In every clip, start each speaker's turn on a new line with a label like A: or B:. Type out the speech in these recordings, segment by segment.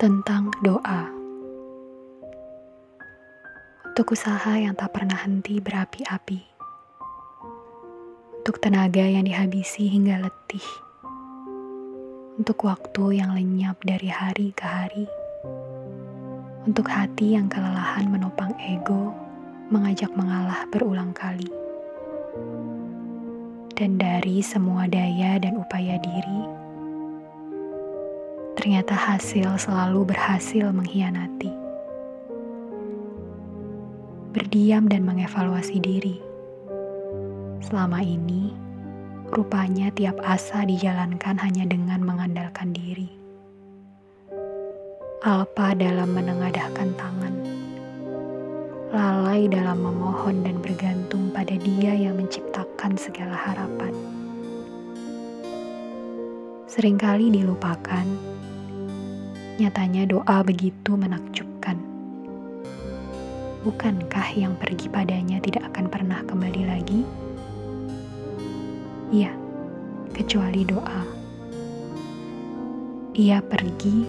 A: tentang doa. Untuk usaha yang tak pernah henti berapi-api. Untuk tenaga yang dihabisi hingga letih. Untuk waktu yang lenyap dari hari ke hari. Untuk hati yang kelelahan menopang ego, mengajak mengalah berulang kali. Dan dari semua daya dan upaya diri, ternyata hasil selalu berhasil mengkhianati. Berdiam dan mengevaluasi diri. Selama ini, rupanya tiap asa dijalankan hanya dengan mengandalkan diri. Alpa dalam menengadahkan tangan. Lalai dalam memohon dan bergantung pada dia yang menciptakan segala harapan. Seringkali dilupakan Nyatanya doa begitu menakjubkan. Bukankah yang pergi padanya tidak akan pernah kembali lagi? Iya, kecuali doa. Ia pergi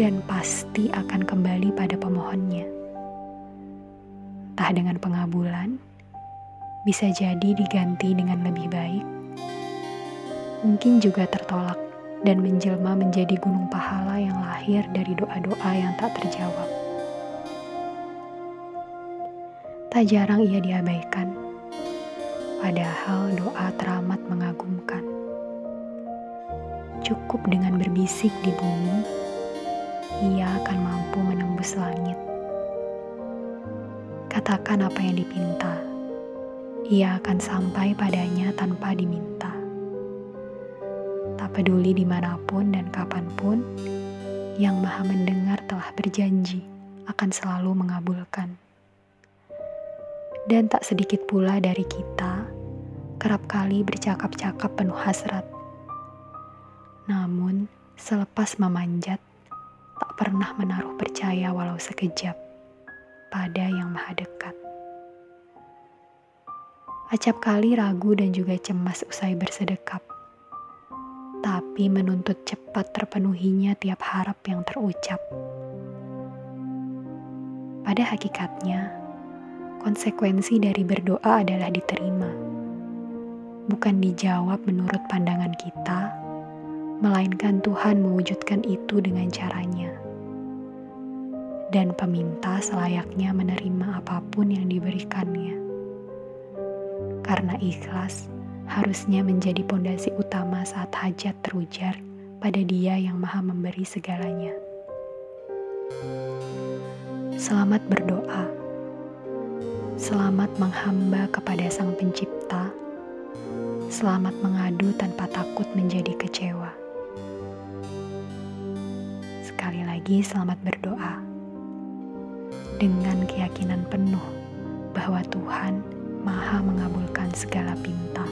A: dan pasti akan kembali pada pemohonnya. Entah dengan pengabulan, bisa jadi diganti dengan lebih baik. Mungkin juga tertolak dan menjelma menjadi gunung pahala yang lahir dari doa-doa yang tak terjawab. Tak jarang ia diabaikan, padahal doa teramat mengagumkan. Cukup dengan berbisik di bumi, ia akan mampu menembus langit. Katakan apa yang dipinta, ia akan sampai padanya tanpa diminta peduli di mana pun dan kapan pun, yang maha mendengar telah berjanji akan selalu mengabulkan. Dan tak sedikit pula dari kita, kerap kali bercakap-cakap penuh hasrat. Namun, selepas memanjat, tak pernah menaruh percaya walau sekejap pada yang maha dekat. Acap kali ragu dan juga cemas usai bersedekap tapi menuntut cepat terpenuhinya tiap harap yang terucap. Pada hakikatnya, konsekuensi dari berdoa adalah diterima, bukan dijawab menurut pandangan kita, melainkan Tuhan mewujudkan itu dengan caranya. Dan peminta selayaknya menerima apa pun yang diberikannya. Karena ikhlas, harusnya menjadi pondasi utama saat hajat terujar pada Dia yang Maha Memberi segalanya. Selamat berdoa. Selamat menghamba kepada Sang Pencipta. Selamat mengadu tanpa takut menjadi kecewa. Sekali lagi, selamat berdoa dengan keyakinan penuh bahwa Tuhan Maha mengabulkan segala pinta.